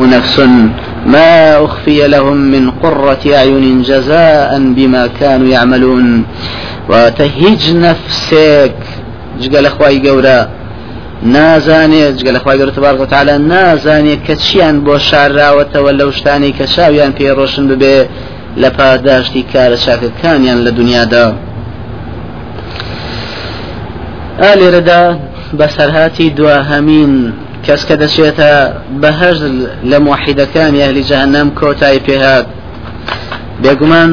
نفس ما أخفي لهم من قرة أعين جزاء بما كانوا يعملون. وتهج نفسك. جقال أخواي قورا نازانێ جگە لە خخوای تبارك وتعالى؟ نازانێ کە چیان بۆ شارراوەتەوە لەو شتانی کە چاویان پێڕۆشن ببێ لە پاداشتی کارە چاکەکانیان لە دنیادا ئالێرەدا بەسەرهاتی دواهەمین کەس کە دەچێتە بەهەژ لە موحیدەکانی ئەهلی جەهنەم کۆتایی پێهات. بێگومان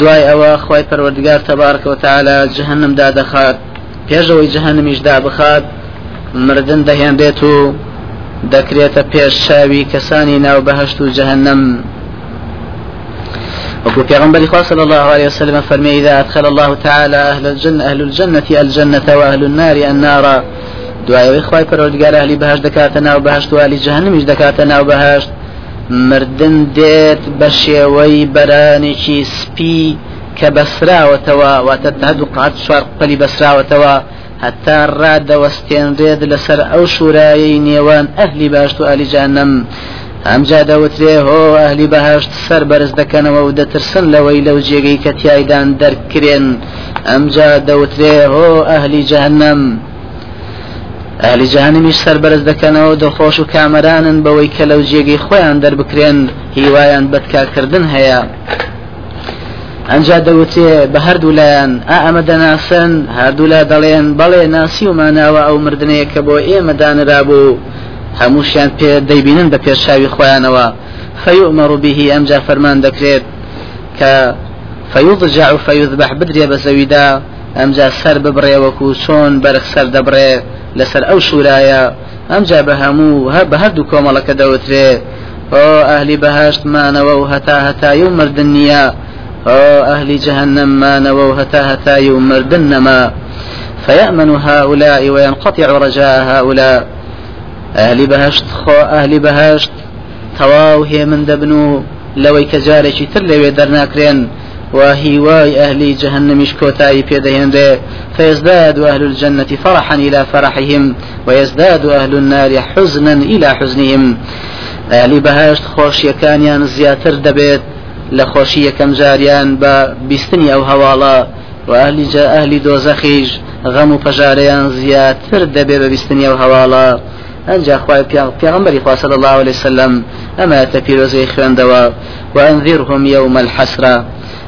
دوای ئەوە خی پەروەردگار تەبارکەوە تاالە جەهنمدا دەخات. پێشەوەی جەهنمیشدا بخات مردن دەهێنرێت و دەکرێتە پێش چاوی کەسانی ناو بەهشت و جەهنم وكو پیغمبر صلى الله عليه وسلم فرمي إذا أدخل الله تعالى أهل الجنة أهل الجنة الجنة وأهل النار النار دوایەوەی خی پەرۆردگار ئەهلی بەهشت دەکاتە ناو بەهشت و علی جەهنمیش دەکاتە ناو بەهشت. مردن دێت بە شێوەی بەرانێکی سپی کە بەسراوەتەوە واتە هەدوو قات چوار قەلی بەسراوەتەوە. هەتا ڕادەوەستێنرێت لەسەر ئەو شوورایی نێوان ئەهلی باشت و ئەلی جانم ئەمجا دەوترێ هۆ ئەهلی بەهشت سەر بەرز دەکەنەوە و دەترسن لەوەی لەو جێگەی کە تایدان دەرکرێن. ئەمجا دەوترێ هۆ ئەهلی جەهنم. ئالی جانمیش سەربەرز دەکەنەوە دڵخۆش و کامەرانن بەوەی کە لەو جێگەی خۆیان دەربکرێن هیوایان بەدکارکردن هەیە. ئەنجا دەوتێ بە هەردوو لایەن ئا ئەمە دەناسن هەردوو لا دەڵێن بەڵێ ناسی و ماناوە ئەو مردنەیە کە بۆ ئێمە دانرا بوو هەمووشیان پێ دەیبینن بە پێشاوی خۆیانەوە. فيؤمر به ئەمجا فەرمان دەکرێت کە فيضجع فيذبح بدرێ بە زەویدا ئەمجا سەر ببڕێوەکو چۆن بەرخ سەر دەبڕێ. لەسەر ئەو شوورایە ئەمجا بە هەموو هە بە هەردوو کۆمەڵەکە دەوترێ. ئۆ ئەهلی بەهشتمانەوە و هەتا هەتایی و مردن نییە. ئۆ ئەهلی جەهنممانەوە و هەتا هەتایی و مردن فيأمن هؤلاء وينقطع رجاء هؤلاء. أهل بهشت خو أهل بهشت تواو هي من دبنو لوي كجاري تر لوي درناكرين وهواي أهل جهنم كوتاي بيدهن فيزداد أهل الجنة فرحا إلى فرحهم ويزداد أهل النار حزنا إلى حزنهم. أهل بهاشت خوش يكانيان زياتر دبيت لخوشي كم جاريان ببستني أو هوالا وأهل جاء أهل دوزخيج غم فجاريان زياتر دبي ببستني أو هوالا أنجا أخوة پیغمبر إخوة صلى الله عليه وسلم أما تفيروزي خوان وأنذرهم يوم الحسرة.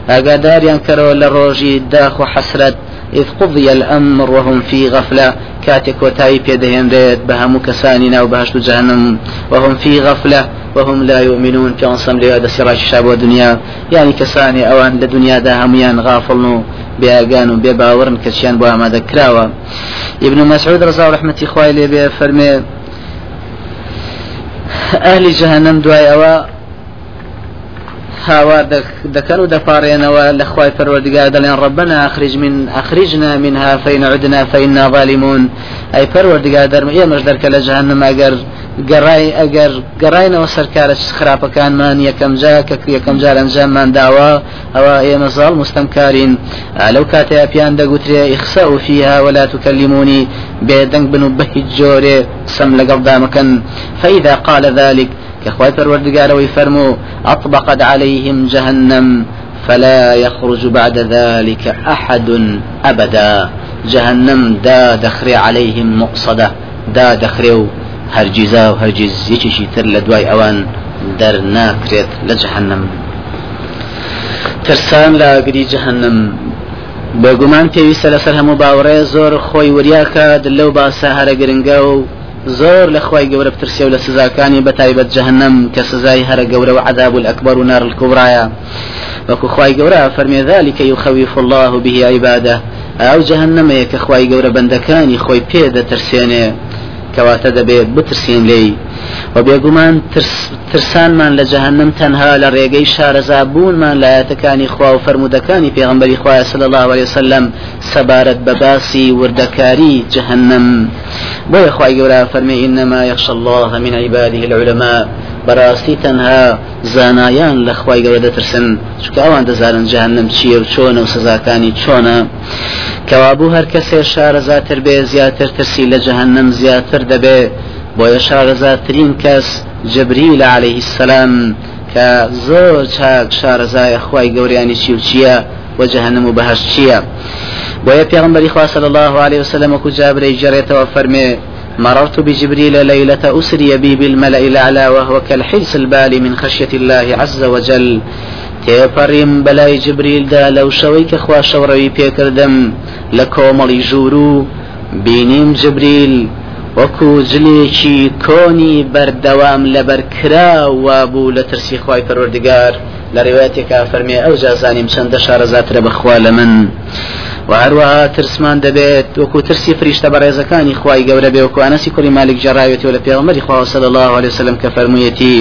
ئاگاداریان کەرەوە لە ڕۆژی داخ و حەسرەت إذ قضي الأمر وهم في غفلة. كاتك وتاي بيدهندت بهم كساني ناو بهشت جهنم. وهم في غفلة وهم لا يؤمنون. كان صملي هذا سراج الشعب والدنيا يعني كساني أوان لدنيا دا هميان غافلنو. بياغان وبيباورن كشيان بوها ما ذكراوا ابن مسعود رضا رحمة إخوائي لي فرمي أهل جهنم دواي أوا هاوا دكان ودفارينوا لخواي فرودقار دلين ربنا أخرج من أخرجنا منها فإن عدنا فإنا ظالمون. أي فرودقار درم إيه مش درك لجهنم أجر گەڕای ئەگەر گەڕینەوە سەرکارە خراپەکانمان یەکەم جا کە یەکەم جار ئەنجاممان داوە ئەوە ئێمە زاڵ مستەمکارین لەو کاتەیە پیان دەگوترێ ئیخسە و فيها ولا تكلموني. بێدەنگ بن و بە هیچ جۆرێ سم لەگەڵ دامەکەن فإذا قال ذلك كخوای پەروەردگارەوەی فەرموو أطبقت عليهم جهنم فلا يخرج بعد ذلك أحد أبدا. جهنم دا دخري عليهم مقصدة دا دخري هرجيزا وهرجيز يشي تر لدواي أوان در ناكريت لجهنم. ترسان لا قري جهنم. بێگومان پێویستە لەسەر هەموو باوەڕێ زۆر خۆی وریاکە دلەو باسە هەرە گرنگە و زۆر لە خی گەورە بترسێ و لە سزاکانی بەتایبەت جەهنم کە سزای هەرە گەورە و عذاب الأكبر ونار الكبرى وەکو خی گەورە فەرمێ ذلك يخوف الله به عباده ئەو جەهنمەیە کە خی گەورە بەندەکانی خۆی پێ دەترسێنێ. کەواتە دەبێت بترسین لێی. و بێگومان ترسانمان لە جەهنم تەنها لە شارەزا بوونمان لایەتەکانی خوا و فرەرمودەکانی پێغمبەری خوای سل الله عليه وسلم سەبارەت بە باسی جەهنم بۆیە خی گەورە فەرمی إنما يخشى الله من عباده العلماء. بەڕاستی تەنها زانایان لە خی گەورە دەترسن. چکە ئەوان دەزانن جەهنم چییە و چۆنە و سزاکانی چۆنە. کەوابوو هەر کەسێ شارەزاتر بێ زیاتر ترسی لە جەهنم زیاتر دەبێ. بۆیە شارەزاترین کەس جبريل عليه السلام کە زۆر چاک شارەزای خی گەوریانی چی و چییە؟ و جەهنم و بەهش چییە بۆیە صلى الله عليه وسلم وكو جابري جريته وفرمي مررت بجبريل ليلة أسري بي بالملأ الأعلى وهو كالحلس البالي من خشية الله عز وجل. تێپەڕیم بەلای جبریلدا لەو شەوەی کە خوا شەوڕەوی پێکردم لە کۆمەڵی ژوور و بینیم جبریل وەکو جلێکی کۆنی بەردەوام لەبەرکرا وابوو لە ترسی خی پەروەردگار لە ڕێواتێکا فەرمێ ئەو جازانیم چەندە شارەزاترە بەخوا لە من و هەروەها ترسمان دەبێت وەکو ترسی فریشتە بە ڕێزەکانی خی گەورە بێ وەکو ئەنەسی کوری مالک جێراوێتی و لە پێغمەری خوا صلی الله عليه وسلم کە فەرموویەتی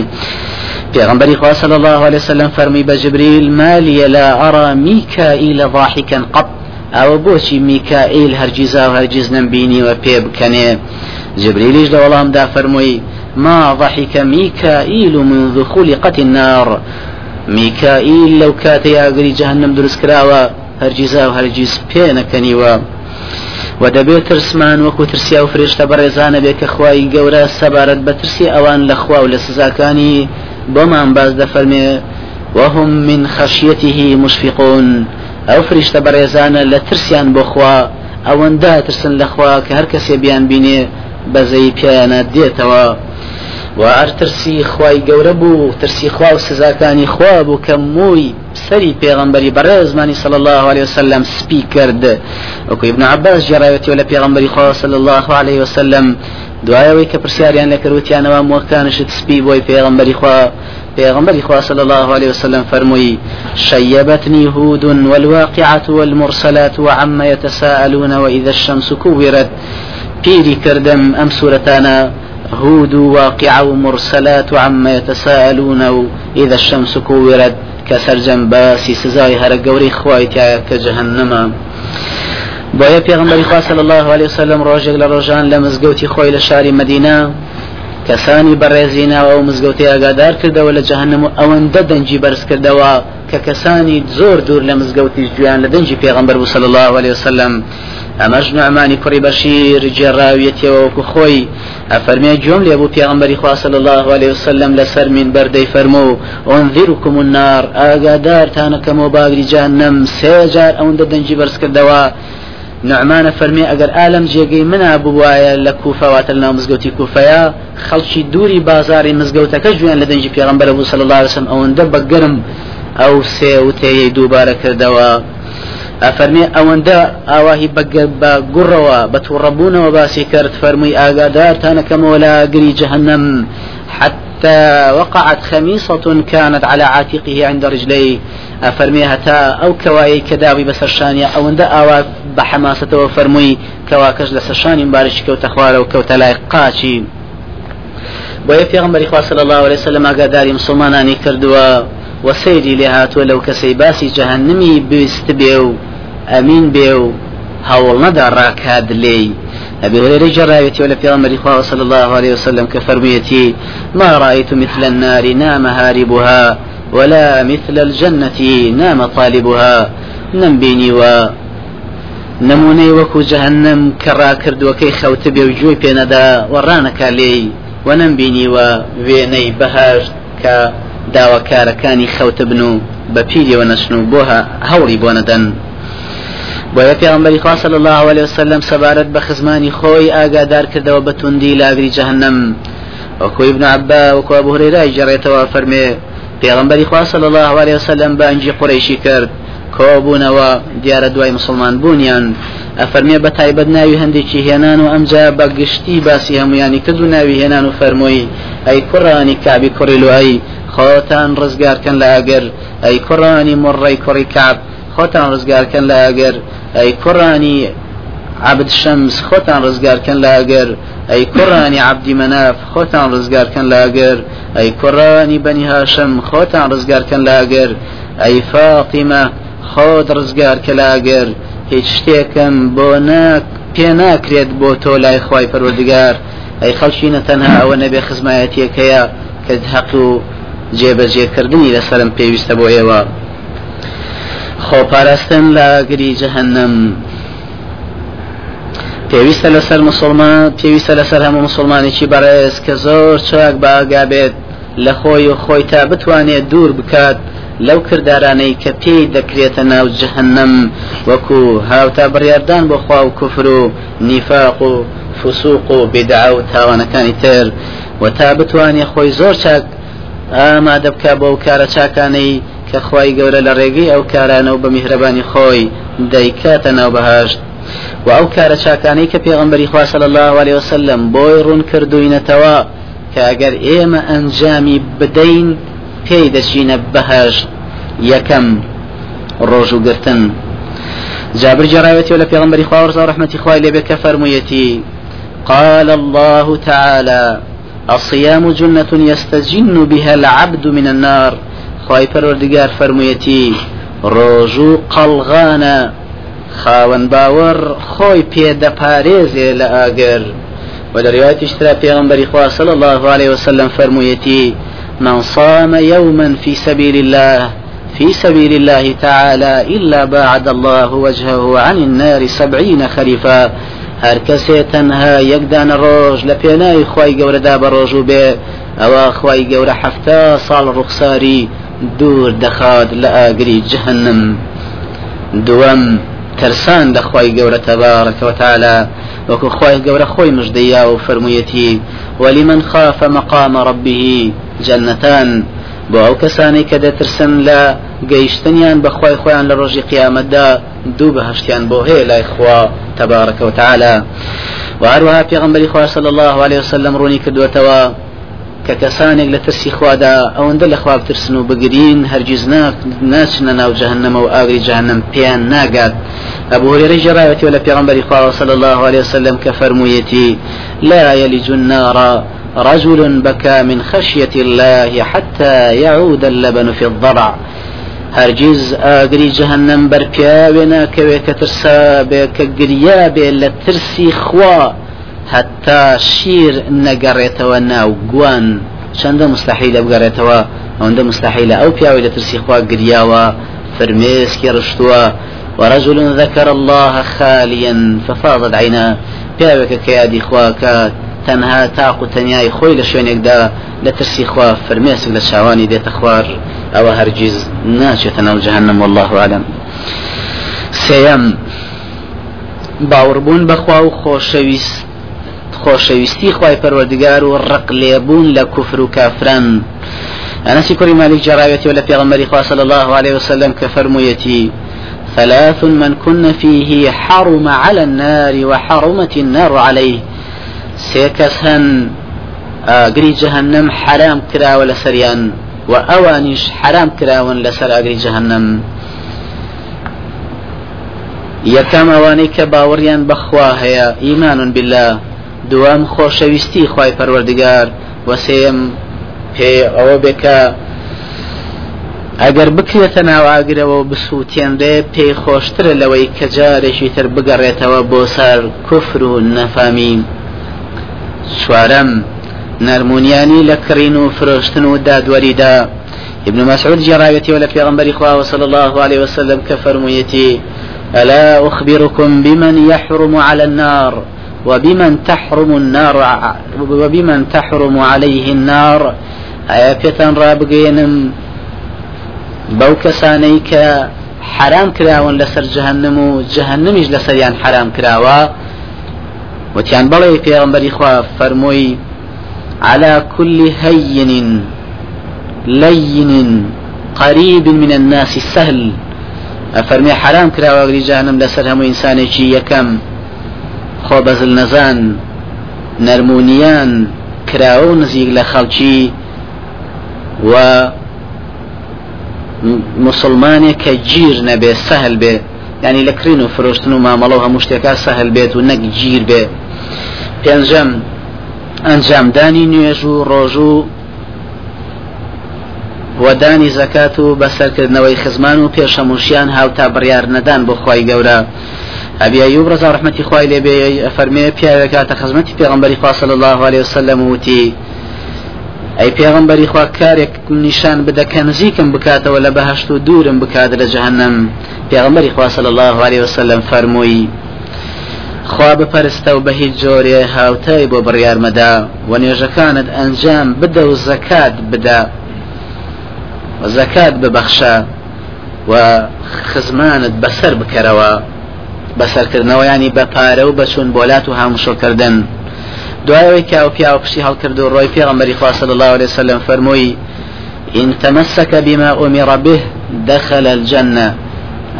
پیغمبری خوا صلی الله عليه وسلم فرمی بجبريل ما لي لا أرى ميكائيل ضاحكا قط. أو بوشي ميكائيل هرجزا وهرجز نبيني وبيب كني جبريل لە وەڵامدا فەرمووی ما ضحك ميكائيل منذ خلقت النار. ميكائيل لو كات ياغري جهنم دروست کراوە هەرگیزا و هەرگیز پێ نەکەنیوە. و دەبێت ترسمان وەکو ترسیا و فرێشتە بەڕێزانە بێت کە خوای گەورە سەبارەت بە ترسی ئەوان لە خوا و لە سزاکانی بۆمان باز دەفەرمێ وهم من خشيته مشفقون. ئەو فریشتە بەڕێزانە لە ترسیان بۆ خوا ئەوەندا ترسن لەخوا کە هەر کەسێ بیان بینێ بەزەی پیانە دێتەوە. و ئەر ترسی خی گەورە بوو ترسی خوا و سزاکانی خوا بوو کە مووی سەری پێغمبەری بەڕێزمانی صلى الله عليه وسلم سپی کرد وەکو ابن عباس جێراوەتی لە پێغمبەری خوا صلى الله عليه وسلم دوایەوەی کە پرسیاریان لە کردوتیانەوە مۆکانشت سپی بۆی پێغمبەری خوا. پیغمبر خوا صلى الله عليه وسلم فرمي شيبتني هود والواقعة والمرسلات وعما يتساءلون وإذا الشمس كورت. بيري كردم أم سورتانا هود واقعة ومرسلات وعما يتساءلون إذا الشمس كورت كسرجم باسي سزاي هر قوري خوایتیا كجهنم. بۆیە پێغمبەری خوا صلی الله عليه وسلم ڕۆژێک لە ڕۆژان لە مزگەوتی خۆی لە شاری مدینە کەسانی بەڕێزینەوە و مزگەوتی ئاگادار کردەوە لە جەهنم و ئەوەندە دەنجی بەرز کردەوە کە کەسانی زۆر دوور لە مزگەوتی گویان لە دەنجی پێغمبەر صلی الله عليه وسلم. ئەمەش نوعمانی کوڕی بەشیر جێڕاویەتەوە وەکو خۆی. ئەفەرمێ جۆم لێ بوو پێغمبەری خوا صلی الله عليه وسلم لەسەر من بەردەی فەرموو ئۆنذیرکم النار ئاگادارتانەکەمەوە باگری جهنم سێ جار ئەوەندە دەنجی بەرز کردەوە. نعمانە فەرمی ئەگەر ئالم جێگەی منە بواە لە کوفەواتە ناو مزگەوتی کوفەیە خەڵکی دووری بازاری مزگەوتەکە جویان لە دەنجی پێغمبەر بوو صلی الله وسلم ئەوەندە بەگەرم ئەو سێ وتەیە دووبارە کردەوە. ئەفەرمێ ئەوەندە ئاواهی بە گوڕەوە بە تووڕەبوونەوە باسی کرد فەرمووی ئاگادارتانەکەمەوە لا گری جهنم. حتى وقعت خميصة كانت على عاتقه عند رجليه. أفرمي هتا أو كواي كداوي بسرشانيا أو عند أوا بحماسة وفرمي كواكش لسرشاني مبارش كوت أخوال وكوت لايق قاشي بۆیە پێغمبەری خوا صلی الله عليه وسلم ئاگاداری مسلمانانی کردووە و سەیری لێ هاتووە لەو کەسەی باسی جەهنمی بویست بێ و ئەمین بێ و هەوڵ نەدا ڕاکات لێی أبي هريرة جرايتي ولا في أمر صلى الله عليه وسلم كفرميتي ما رأيت مثل النار نام هاربها ولا مثل الجنة نام طالبها. نمبيني و نمونەی وەکو جەهنم کەڕا کردووەکەی خەوتە بێ و گوێی پێنەدا وەڕانەکە لێی و نەمبینیوە وێنەی بەهشت داواکارەکانی خەوتە بن و بە پیریەوە نەچن و بۆ هەوڵی بۆ نەدەن. بۆیە پێغمبەری خوا صلی الله عليه وسلم سەبارەت بە خزمانی خۆی ئاگادار کردەوە بە توندی لاگری جەهنم. وەکو ابن عبا وەکو ئەبو هورێرە جێڕێتەوە فەرمێ پێغمبەری خوا صلی الله عليه وسلم بانجی قڕیشی کرد. کۆبوونەوە دیارە دوای مسلمان بوونیان. ئەفەرمێ بە تایبەت ناوی هەندێکی هێنان و ئەمجا بە گشتی باسی هەمویانی کرد و ناوی هێنان و فەرمۆی ئەی کوڕانی کابی کوڕی لوایی خۆتان ڕزگارکەن لە ئەگەر ئەی کوڕانی مڕی کوڕی کاب خۆتان ڕزگارکەن لە ئەگەر ئەی کوڕانی عبد شەمس خۆتان ڕزگارکەن لە ئەگەر ئەی کوڕانی عبدی مەناف خۆتان ڕزگارکەن لە ئەگەر ئەی کوڕانی بەنی هاشم خۆتان ڕزگارکەن لە ئەگەر ئەی فاتیمە خۆت ڕزگار کە لاگەر هیچ شتێکم بۆ پێ ناکرێت بۆ تۆ لای خی پەروەردگار. ئەی خەڵشینە تەنها ئەوە نەبێ خزمایەتیەکەیە کە حەق و جێبەجێکردنی لەسرم پێویستە بۆ ئێوە. خۆپاراستن لە گری جەهنم. پێویستە لەسەر مسلمان پێویستە لەسەر هەموو مسلمانێکی بەڕێز کە زۆر چاک باگا بێت. لە خۆی و خۆی تا بتوانێت دوور بکات لەو کردارانەی کە پێی دەکرێتە ناو جهنم وەکو هاوتا بڕاردان بۆ خوا و کوفر و نیفاق و فسوق و بیدعە و تاوانەکانی تر. و تا بتوانێت خۆی زۆر چاک ئامادە بکە بۆ ئەو کارە چاکانەی کە خوای گەورە لە ڕێگەی ئەو کارانە و بە میهرەبانی خۆی دەیکاتە ناو بەهەشت و ئەو کارە چاکانەی کە پێغمبەری خوا صلى الله عليه وسلم بۆی ڕوون کردوینەتەوە کە ئەگەر ئێمە ئەنجامی بدەین پێی دەچینە بەهشت یەکەم ڕۆژ و گرتن. جابر جراوتي ولا في غنبري خوارز رحمة خواه لبك فرميتي قال الله تعالى الصيام جنة يستجن بها العبد من النار. خواهي پروردگار فرميتي روجو قلغانا خاون باور خوي پێدە پارێزێ لە ئاگەر. و لە ڕواتی شترا پێغمبەری خوا صلى الله عليه وسلم فرموویەتی من صام يوما في سبيل الله في سبيل الله تعالى إلا باعد الله وجهه عن النار سبعين خريفا هر کەسێ تەنها یەکدان ڕۆژ لە پێناوی خی گەورەدا بە ڕۆژ و بێ ئەوە خی گەورە حەفتە ساڵ ڕوخساری دوور دەخات لە ئاگری جهنم. دووەم ترسان لە خی گەورە تەبارەکەوتالە وەکو خی گەورە خۆی مژدەیا و فرموویەتی وەلی من خافە مەقامە ڕبیه بۆ ئەو کەسانی کە دەترسن لە گەیشتنیان بەخوای خۆیان لە ڕۆژی قیامەتدا دوو بەهشتیان بۆ هەیە لای خوا تەبارەکە و تعالا و هەروەها پێغمبەری خوا صلی الله عليه وسلم ڕوونی کردوێتەوە کە کەسانێک لە ترسی خوادا ئەوەندە لە خواب ترسن و بگرین هەرگیز ناچنە ناو جهنم و ئاگری جهنم پێیان ناگات. هريرة جراوتي ولا پیغمبر خواه صلى الله عليه وسلم كفرميتي لا يلج النار رجل بكى من خشية الله حتى يعود اللبن في الضرع هرجز ئاگری جهنم بەرپیاوێ ناکەوێت کە ترسا بێ کە گریا بێ لە ترسی خوا هەتا شیر نەگەڕێتەوە ناو گوان. چەندە مستحیلە بگەڕێتەوە ئەوەندە مستحیلە ئەو پیاوی لە ترسی خوا گریاوە فرمێسکی ڕشتووە ورجل ذكر الله خاليا ففاضت عيناه پیاوێکە کە یادی خواکە تەنها تاق و تەنیای خۆی لە شوێنێکدا لە ترسی خوا فرمێسک لە چاوانی دێتە خوار ئەوە هەرگیز ناچێتە ناو جهنم والله عالم سێەم باوەڕبوون بەخوا و خۆشەویست خۆشەویستی خی پەروەردگار و ڕق لێبوون لە کوفر و کافران. ئەنەسی کوری مالیک جراوێتی و لە پێغمەری خوا صلی الله عليه وسلم کە فەرموویەتی ثلاث من كن فيه حرم على النار وحرمت النار عليه. سيكسهن ئاگری جهنم حرام کراوە لە سەریان و ئەوانیش حرام کراون لەسەر ئاگری جهنم یەکەم ئەوانەی کە باوەڕیان بەخوا هەیە ئیمانون بالله دوام خۆشەویستی خی پەروەردگار وەسێم پێ ئەوە بێکە ئەگەر بکرێتە ناواگرەوە بسووتێنرێ پێی خۆشترە لەوەی کە جارێکی تر بگەڕێتەوە بۆ سەر کوفر و نەفامی. چوارەم نەرمونیانی لە کڕین و فرۆشتن و ابن مسعود جراويتي ولا في غنبري خواه صلى الله عليه وسلم كفرميتي ألا أخبركم بمن يحرم على النار وبمن تحرم النار وبمن تحرم عليه النار. آية رابقين بەو کەسانەی کە حرام کراون لەسەر جهنم و جهنمیش لەسەریان حرام کراوە وتیان بەڵێ پێغمبەری خوا فەرمۆی على كل هين لين قريب من الناس سهل. أفرمي حرام كراوة جهنم لسر هم إنساني يكم خۆ بەزل نەزان نەرمونیان کراوە و نزیک لە خەڵکی و مسلمانێک کە گیر نەبێ سەهل بێ. ینی لە کرین و فرۆشتن و مامەڵە و هەموو شتێکا سەهل و پێنجەم ئەنجامدانی نوێژ و ڕۆژ و وەدانی زەکات و بەسەرکردنەوەی خزمان و پێشەموشیان هاوتا بڕیار نەدان بۆ خی گەورە. ئەبی ئەیوب ڕزا ڕحمەتی خوای لێ بێ فەرمێ پیاوێکاتە خزمەتی پێغمبەری خواصل الله عليه وسلم وتی. ئەی پێغمبەری خوا کارێک نیشان بدەکە نزیکم بکاتەوە لە بەهشت و دوورم بکات لە جهنم پێغمبەری خوا صلی الله عليه وسلم فەرمووی خوا بپەرستە و بە هیچ جۆرێ هاوتای بۆ بڕیارمەدا و نوێژەکانت ئەنجام بدە و زەکات بدە زەکات ببەخشە و خزمانت بەسەر بکەرەوە. بەسەرکردنەوە ینی بە پارە و بەچوون بۆلات و هامشۆکردن دوایەوەی کاو پیا و پشتی هەڵکرد و ڕۆی پێغەمبەری خوا صلی الله عليه وسلم فەرمووی إن تمسك بما أمر به دخل الجنة.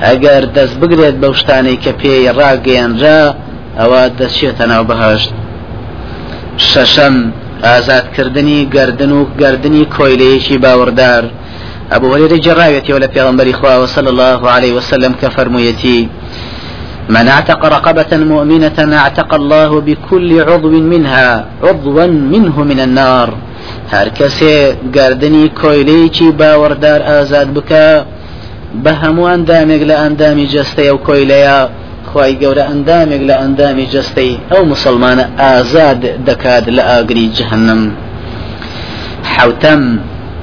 ئەگەر دەست بگرێت بەو شتانەی کە پێی ڕاگەیانرا ئەوە دەچێتە ناو بەهشت. شەشەم ئازادکردنی گردن و گردنی کۆیلەیەکی باوەڕدار. هريرة جراويتي ولا في غنبري إخوة صلى الله عليه وسلم كفرميتي من اعتق رقبة مؤمنة اعتق الله بكل عضو منها عضوا منه من النار. هر کسی گردنی کویلی باوردار آزاد بکا ئەندامێک لە ئەندامی جستەی ئەو کۆیلەیە. خی گەورە ئەندامێک لە ئەندامی جستەی ئەو مسلمانە ئازاد دەکات لە ئاگری جهنم حوتەم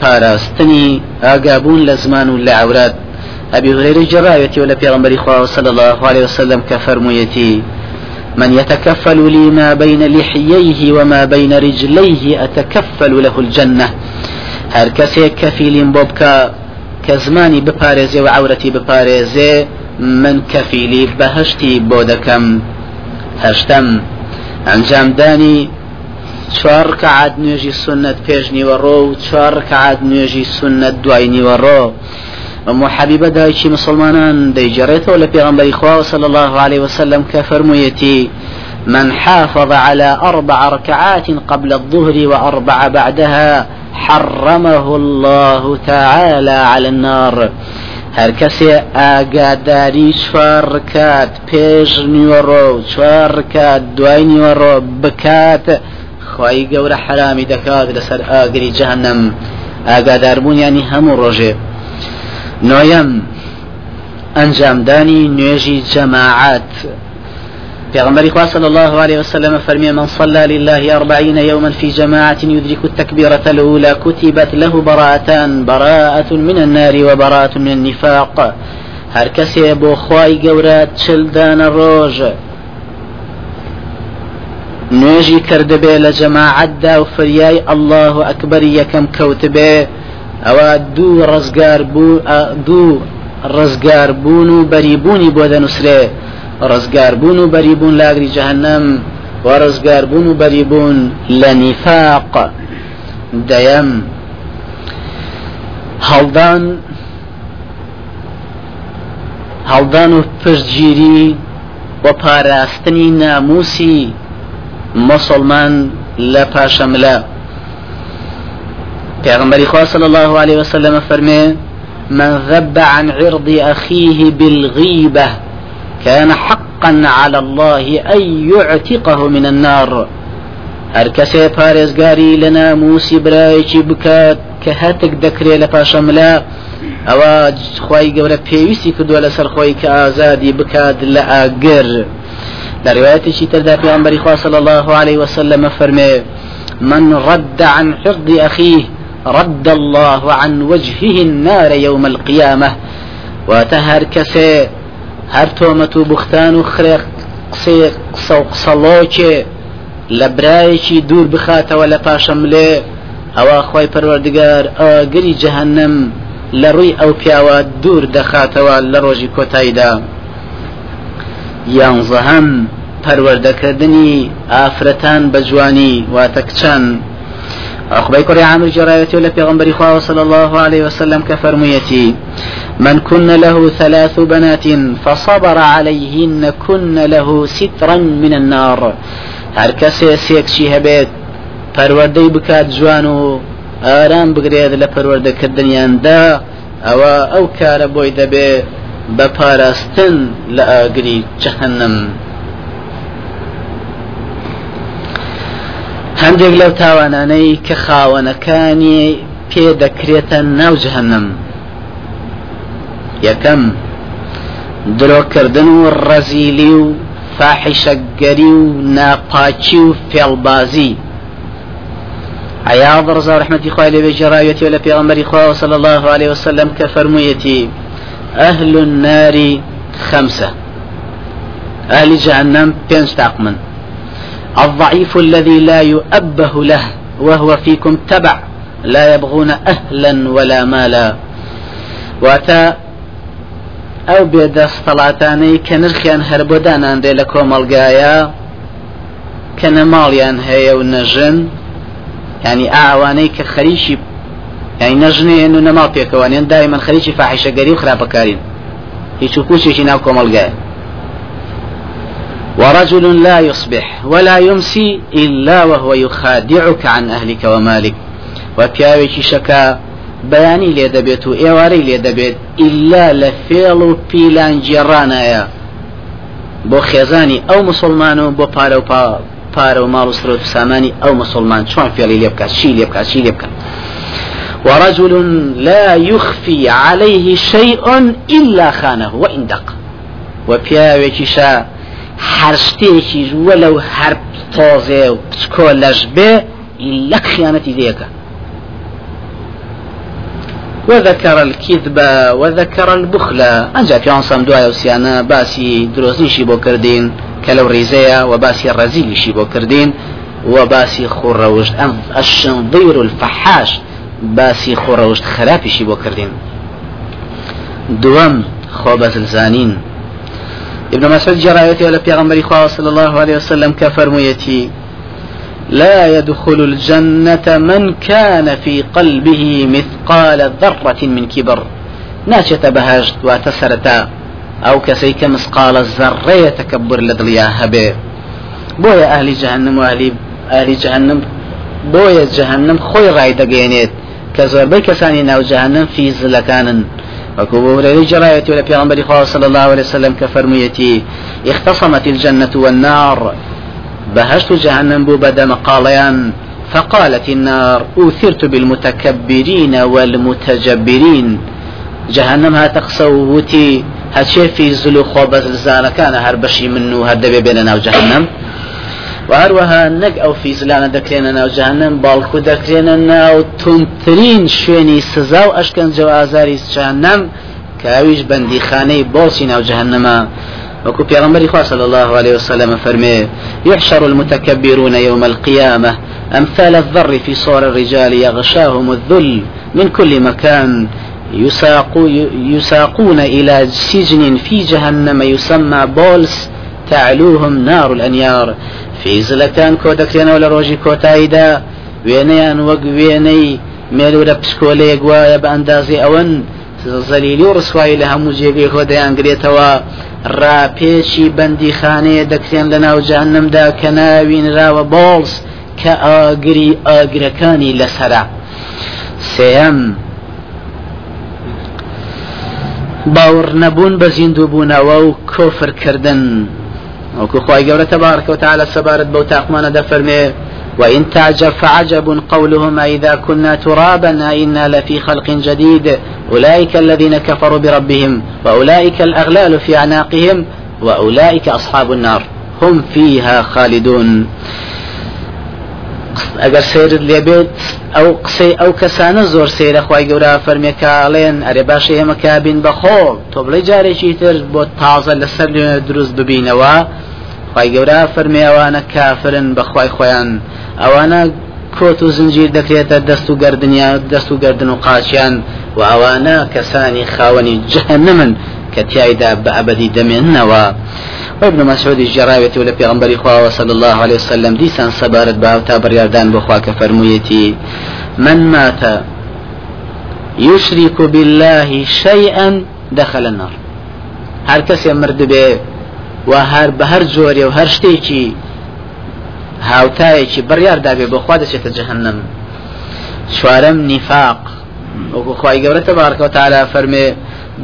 پاراستنی ئاگابوون لە زمان و لە عورات. أبي هريرة جرايتي ولا في غنبري صلى الله عليه وسلم كفرميتي من يتكفل لي ما بين لحييه وما بين رجليه أتكفل له الجنة. هر كسي كفيل بوبكا كزماني بپارێزێ و عورەتی بپارێزێ من کەفیلی بەهشتی بۆ دەکەم هەشتم ئەنجامدانی چوار کەعات نوێژی سنت پێش نیوەڕۆ و چوار کەعات نوێژی سنت دوای نیوەڕۆ أم حبيبة دايشي مسلمان دي جريته ولا بيغنبري إخوة صلى الله عليه وسلم كفرميتي من حافظ على أربع ركعات قبل الظهر وأربع بعدها حرمه الله تعالى على النار. هر کسی ئاگاداری چوار ڕکات پێش نیوەڕۆ چوار ڕکات دوای نیوەڕۆ بکات. خی گەورە حرامی دەکات لەسەر ئاگری جەهنم. ئاگاداربوونیانی هەموو ڕۆژێ. نۆیەم ئەنجامدانی نوێژی جەماعات. پیغمبر خواه صلى الله عليه وسلم فرمي من صلى لله أربعين يوما في جماعة يدرك التكبيرة الأولى كتبت له براءتان براءة من النار وبراءة من النفاق. هر کسی بو خواهی گورات چلدان روژ نوێژی کردبێ لە جەماعەتدا و فریای الله ئەکبەر یەکەم کەوتبێ ئەوە دوو ڕزگار بوو دوو ڕزگار و بۆ ڕزگاربوون و بەریبوون لاگری جەهنم و ڕزگاربوون و بەریبوون لە نیفاق دەیەم هەڵدان و پشتگیری و پاراستنی ناموسی مسلمان لە پاشەملە پێغمبەری خوا صلى الله عليه وسلم فرمي من ذب عن عرض أخيه بالغيبة كان حقا على الله أن يعتقه من النار. هر کەسێ پارێزگاری لە ناموسی برایەکی بکات کە هەتێک دەکرێت لە پاشەملا ئەوە خی گەورە پێویستی کردووە لەسەر خۆی کە ئازادی بکات لە ئاگر. لە ڕواەتێکی صلى الله عليه وسلم فەرمێ من رد عن حرض أخيه رد الله عن وجهه النار يوم القيامة. وتهر كسي هەر تۆمەت و بوختان و خرێق قسێ قسە و قسەڵۆکێ لە برایەکی دوور بخاتەوە لە پاشەملێ ئەوە خی پەروەردگار ئاگری جەهنم لە ڕووی ئەو پیاوە دوور دەخاتەوە لە ڕۆژی کۆتاییدا. یانزەهەم پەروەردەکردنی ئافرەتان بە جوانی واتە أخبي كري عامر جرايتي ولا في خواه صلى الله عليه وسلم كفرميتي من كن له ثلاث بنات فصبر عليهن كن له سترا من النار. هر کسی سیک چی هبێت پەروەردەی بکات جوان و ئارام بگرێت لە پەروەردەکردنیاندا ئەوە ئەو کارە بۆی دەبێ بە پاراستن لە ئاگری هەندێک لەو تاوانانەی کە خاوەنەکانی پێ دەکرێتە ناو جهنم یەکەم درۆکردن و ڕەزیلی و فاحشەگەری و ناپاچی و فێڵبازی. عياض رضا رحمة خواه لبي جرايتي ولا في خواه صلى الله عليه وسلم كفرميتي أهل النار خمسة أهل جهنم بينج تاقمن. الضعيف الذي لا يؤبه له وهو فيكم تبع لا يبغون أهلا ولا مالا. واتا ئەو بێدەستەڵاتانەی کە نرخیان هەر بۆ داناندێ لە کۆمەلگایە کە نەماڵیان هەیە و نەژن ینی ئاوانەی کە خەریشی ینی نەژنێن و نەماڵ پێکەوانێن دایمەن خەریکی فاحیشەگەری و خراپەکارین هیچ و کوچێکی ورجل لا يصبح ولا يمسي إلا وهو يخادعك عن أهلك ومالك. وبياوي شكا بەیانی لێ دەبێت و ئێوارەی لێ دەبێت ئللا لە فێڵ و پیلان جێڕانایە مسلمان و بۆ پارە و پارە و مسلمان. چۆن فێڵی لێ بکات چی لێ بکات چی ورجل لا يخفي عليه شيء إلا خانه وإن دق. وبياوێکی شا هەر شتێکی وەلو هەر تۆزێ و چکۆ لەش بێ لە خیانەتی دەیەکە. وذكر الكذب وذكر البخل. أنجا في عنصم دعاء وسيانا باسي دروزنشي بو كردين كلو ريزيا وباسي الرزيلشي بو كردين وباسي خروجت أم الشنظير الفحاش باسي خروجت خرابشي بو كردين دوام خوبز الزانين ابن مسعود جرايتي ولا بيغمبري صلى الله عليه وسلم كفرميتي لا يدخل الجنة من كان في قلبه مثقال ذرة من كبر. ناشة بهاجت وتسرتا أو كسيك مثقال الذرة يتكبر لدليا هبه. بويا أهل جهنم وأهل أهل جهنم بويا جهنم خوي راي دقينيت كزور بي كساني ناو جهنم في زلكان وكبو هريرة جراية ولا في صلى الله عليه وسلم كفرميتي اختصمت الجنة والنار. بهشت جهنم بو بدا مقاليان فقالت النار أوثرت بالمتكبرين والمتجبرين. جهنم ها تقصوتي هاتشي في زلو خوب زلزال كان هر بشي منو هر دبي بيننا وجهنم. وهروها نق أو في زلانا دكرينا ناو جهنم بالكو دكرينا ناو تنترين شويني سزاو اشكن جو ازاري جهنم كاويش بندي خاني بولسي ناو جهنم وكو پیغمبر خواه صلى الله عليه وسلم فرمي يحشر المتكبرون يوم القيامة أمثال الذر في صور الرجال يغشاهم الذل من كل مكان. يساقو يساقون إلى سجن في جهنم يسمى بولس تعلوهم نار الأنيار. فیزلەکان کۆ دەکرێنەوە لە ڕۆژی کۆتاییدا؟ وێنەیان وەک وێنەی مێلورە پشکۆلەیەک وایە بە ئەندازی ئەوەن زەلیلی و ڕسوایی لە هەموو جێگەی خۆدەیان گرێتەوە ڕاپێشی بەندی خانەیە دەکرێن لە ناوجاننمدا کە ناوینراوە باڵس کە ئاگری ئاگرەکانی لەسرە. سێم باور نەبوون بە زیندوو بوونەوە و کۆفرکردن. وەکو خی گەورە تەبارکەوت على سەبارەت بەو تاقمانە دەفەرمێ وإن تعجب فعجب قولهم إذا كنا ترابا أئنا لفي خلق جديد. أولئك الذين كفروا بربهم وأولئك الأغلال في أعناقهم وأولئك أصحاب النار. هم فيها خالدون. ئەگەر سیر لێبێت ئەو قسەی ئەو کەسانە زۆر سێرە خی گەورە فەرمیێکاڵێن ئەرێ باشە ئێمە کابین بەخۆ تۆ بڵێ جارێکی تر بۆ تازە لەسەر دروست ببینەوە خی گەورە فەرمیێوانە کافرن بەخوای خۆیان. ئەوانە کۆت و زنجیر دەکرێتە دەست و گردن و قاچیان و ئەوانە کەسانی خاوەنی جهنمن کە تایدا بە ئەبدی وابن مسعود جراوێتی و لە پێغمبەری خواوە الله عليه وسلم دیسان سەبارەت بە تا بڕیاردان بخوا من مات يشرك بالله شيئا دخل النار. هر کەسێ مرد بێ و هەر بە هەر جۆرێ و هەر شتێکی هاوتایەکی بڕیاردابێ بۆخوا دەچێتە جهنم چوارەم نیفاق. وەکو خی گەورە تبارك وتعالى فەرمێ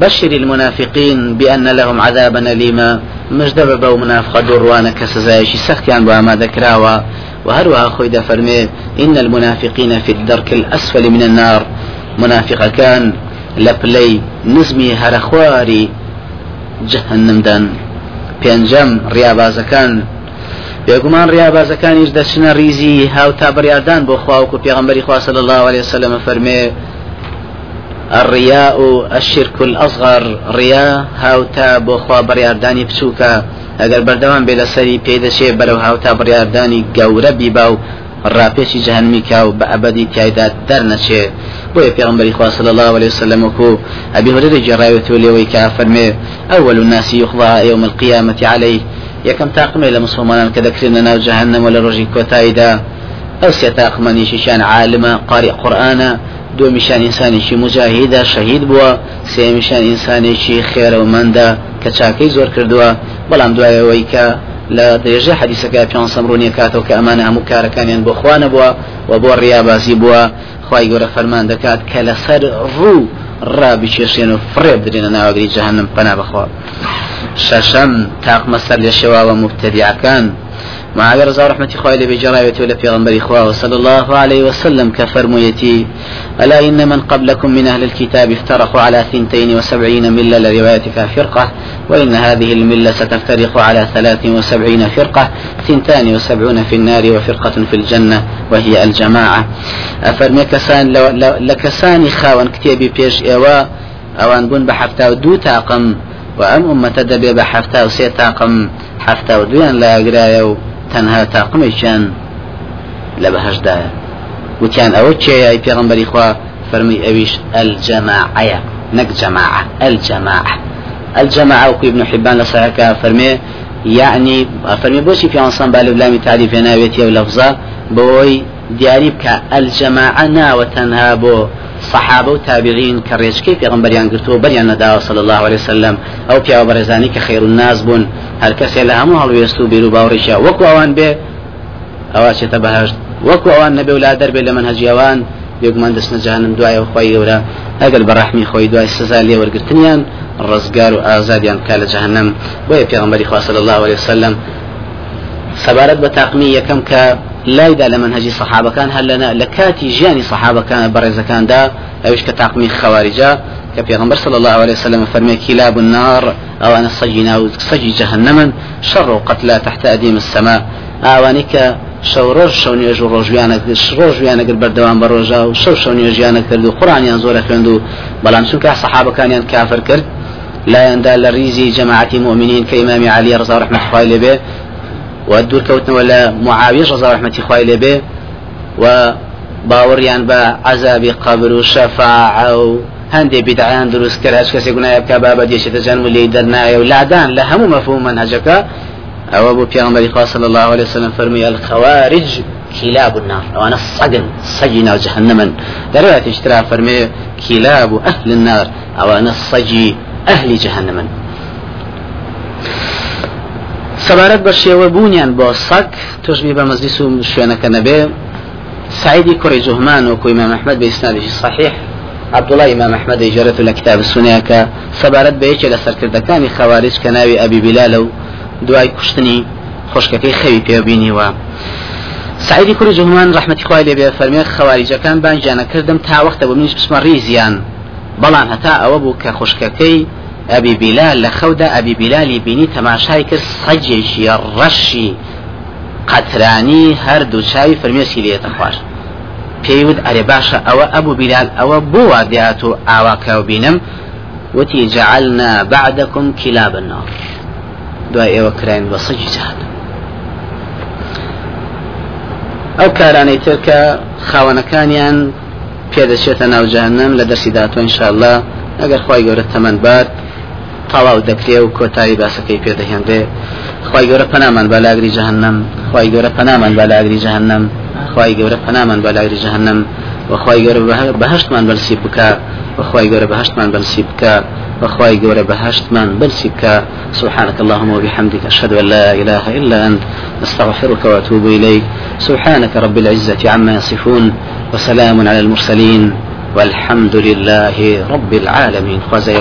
بشر المنافقين بأن لهم عذابا أليما. مجدب بو منافق دوروانا كسزايشي سختيان بو ذكراوا وهروها خويدا فرمي إن المنافقين في الدرك الأسفل من النار. منافق كان لبلي نزمي هرخواري جهنم دان بينجم ريابازكان بێگومان ڕیابازەکانیش دەچنە ریزی هاو تا بڕاردان بۆ خواوەکو پێغمبەری خوا صلی الله عليه وسلم فەرمێ الرياء الشرك الأصغر رياء هاوتا بۆ خوا بڕاردانی بچووکە. ئەگەر بەردەوام بێ لەسەری پێی دەچێ بەرەو هاوتا بڕاردانی گەورە بیبا و ڕاپێشی جەهنمی کا و بە ئەبدی تایدا دەرنەچێ بۆیە پێغمبەری خوا صلی الله عليه وسلم وكو أبي هريرة جرايته لوي كافرمي أول الناس يخضع يوم القيامة عليه يكم تاقم إلى مسلمان كذا كرنا جهنم ولا رجي كوتايدا أو سيتاقمني شيشان عالمة قارئ قرآن دو مشان إنساني شي مجاهدة شهيد بوا. سي مشان إنساني شي خير ومندا كتشاكي زور كردوا لا درجة حديثك بيان سمروني كاتو كأمانة هم كاركانيان بو خوان بوا وبو الريابازي بوا. خواهي قرى فرمان دكات كلا سر رو ڕابی کێشێن و فڕێ بدرێنە ناوەگری جەهنم پەنا بخوا. شەشەم تاقمە سەر لە شێواوە مبتدیعەکان معاوية رضا رحمة خوالي بجراية ولا في غنبر إخوة صلى الله عليه وسلم كفرميتي ألا إن من قبلكم من أهل الكتاب افترقوا على ثنتين وسبعين ملة لروايتك فرقة وإن هذه الملة ستفترق على ثلاث وسبعين فرقة ثنتان وسبعون في النار وفرقة في الجنة وهي الجماعة. أفرمي كسان لكسان خاون كتابي بيش إيوا أوان بون بحفتا ودو تاقم وأم أمة دبي بحفتا وسي تاقم حفتا ودويان لا أقرايا تەنها تاقمێکیان لە بەهشدایە وتیان ئەوە چێە پێغمبەری خوا فەرمی ئەویش الجەماعەیە نەک جەماعە الجەماعە الجەماعە وكو ابن حبان لصحيحك فرمي يعني فرمي بوشي في عنصان بالبلامي تعريف ناويتي ولفظة بوي دیاری بکە ئەلجەماعە ناوە تەنها بۆ وتابعين كريشكي في غنبريان قرتو بريان نداوة صلى الله عليه وسلم. أو بيا برزاني كخير الناس بون هل كسي لهم هل ويستو بيرو باوريشا وكو أوان بي أواشي تبهشت وكو أوان نبي ولا دربي لمن هجي أوان. بيقمان دسنا جهنم دعاء وخوي ولا أقل برحمي خوي دعاء السزال لي ورقرتنيان الرزقار وآزاديان كال جهنم. ويا في غنبري صلى الله عليه وسلم. سبارت بتاقمية كم ك لايدا لمنهج صحابة كان هل لنا لكاتي جاني صحابة كان برز كان دا. أوش كتاقمي خوارجا. كبيغمبر صلى الله عليه وسلم فرمي كلاب النار أو أنا صجنا صجي جهنما شر قتلى تحت أديم السماء أوانيك شو ڕۆژ شەو نوێژ و ڕۆژویانە ڕۆژویانەگر بەردەوام بە ڕۆژا و شەو شەو نوێژیانە کرد و قڕانیان زۆرە خوێند و بەڵام چونکە سەحابەکانیان کافر کرد. لایەندا لە ریزی جەماعەتی مؤمنین کە ئیمامی علی ڕزا ڕحمەت خوای لێبێ و دوور کەوتنەوە ولا معاویە ڕزا ڕحمەتی خوای لێبێ و باوەڕیان بە عذابی قبر و شەفاع و هەندێک بدعیان دروست کرد هەچ کەسێک گوناە بکە بابە دێشێتە جەنم و لێی دەرنایە و لادان لە هەموو مەفهوم منهجەکە ئەوە بۆ پیامبەری خوا صلی الله عليه وسلم فەرمی الخوارج كلاب النار. وأنا صقن صجنا جهنما درات اشترى فرمي كلاب أهل النار. أو أنا صجي أهل جهنم. سەبارەت بە شێوەبوونیان بۆ سەک توشبی بە مەزلیس و سعيدي كوري جهمان وكو إمام أحمد بإسناده صحيح عبدڵی ئمام مححمد جارەت لە کتاب سونیاکە سەبارەت بە یەکێ لە سەرکردەکانی خەوارج کە ناوی ئەبی بلا لە و دوای کوشتنی خوشکەکەی خەوی پێبینیوە. سعیدی کوری جومان ڕحمەتی خوای لێ بێ فەرمیێ خەواریجەکان بانجانەکردم تا وەختە بۆ منیش بسمە ریزیان بەڵام هەتا ئەوە بوو کە خوشکەکەی ئەبی بیلال لە خەودا ئەبی بیلالی بینی تەماشای کرد سەجێکی ڕەشی قەترانی هەر دوو چاوی فەرمیێسی لێتە خوارد پێیوت ئەرێ باشە. ئەوە ئەبوو بیلال ئەوە بۆ وادیات و ئاواکەو بینم. وتی جعلنا بعدكم كلاب النار دوای ئێوە کراین بە سەجی جهاد. ئەو کارانەی تر کە خاوەنەکانیان پێدەچێتە ناو جهنم لە دەرسی داتوە انشاءالله. ئەگەر خی گەورە تەمەند بات تەواو دەکرێ و کۆتایی باسەکەی پێدەهێنرێ خی گەورە پەنامان بالاگری جەهنم. خی گەورە پەنامان بالاگری جەهنم. خی گەورە پەنامان بالاگری جەهنم وخواي جورا بهشت من بنسيب بكا وخواي جورا بهشت من بنسيب بكا وخواي جورا بهشت من بنسيب بكا سبحانك اللهم وبحمدك أشهد أن لا إله إلا أنت أستغفرك وأتوب إليك. سبحانك رب العزة عما يصفون وسلام على المرسلين والحمد لله رب العالمين. خوزي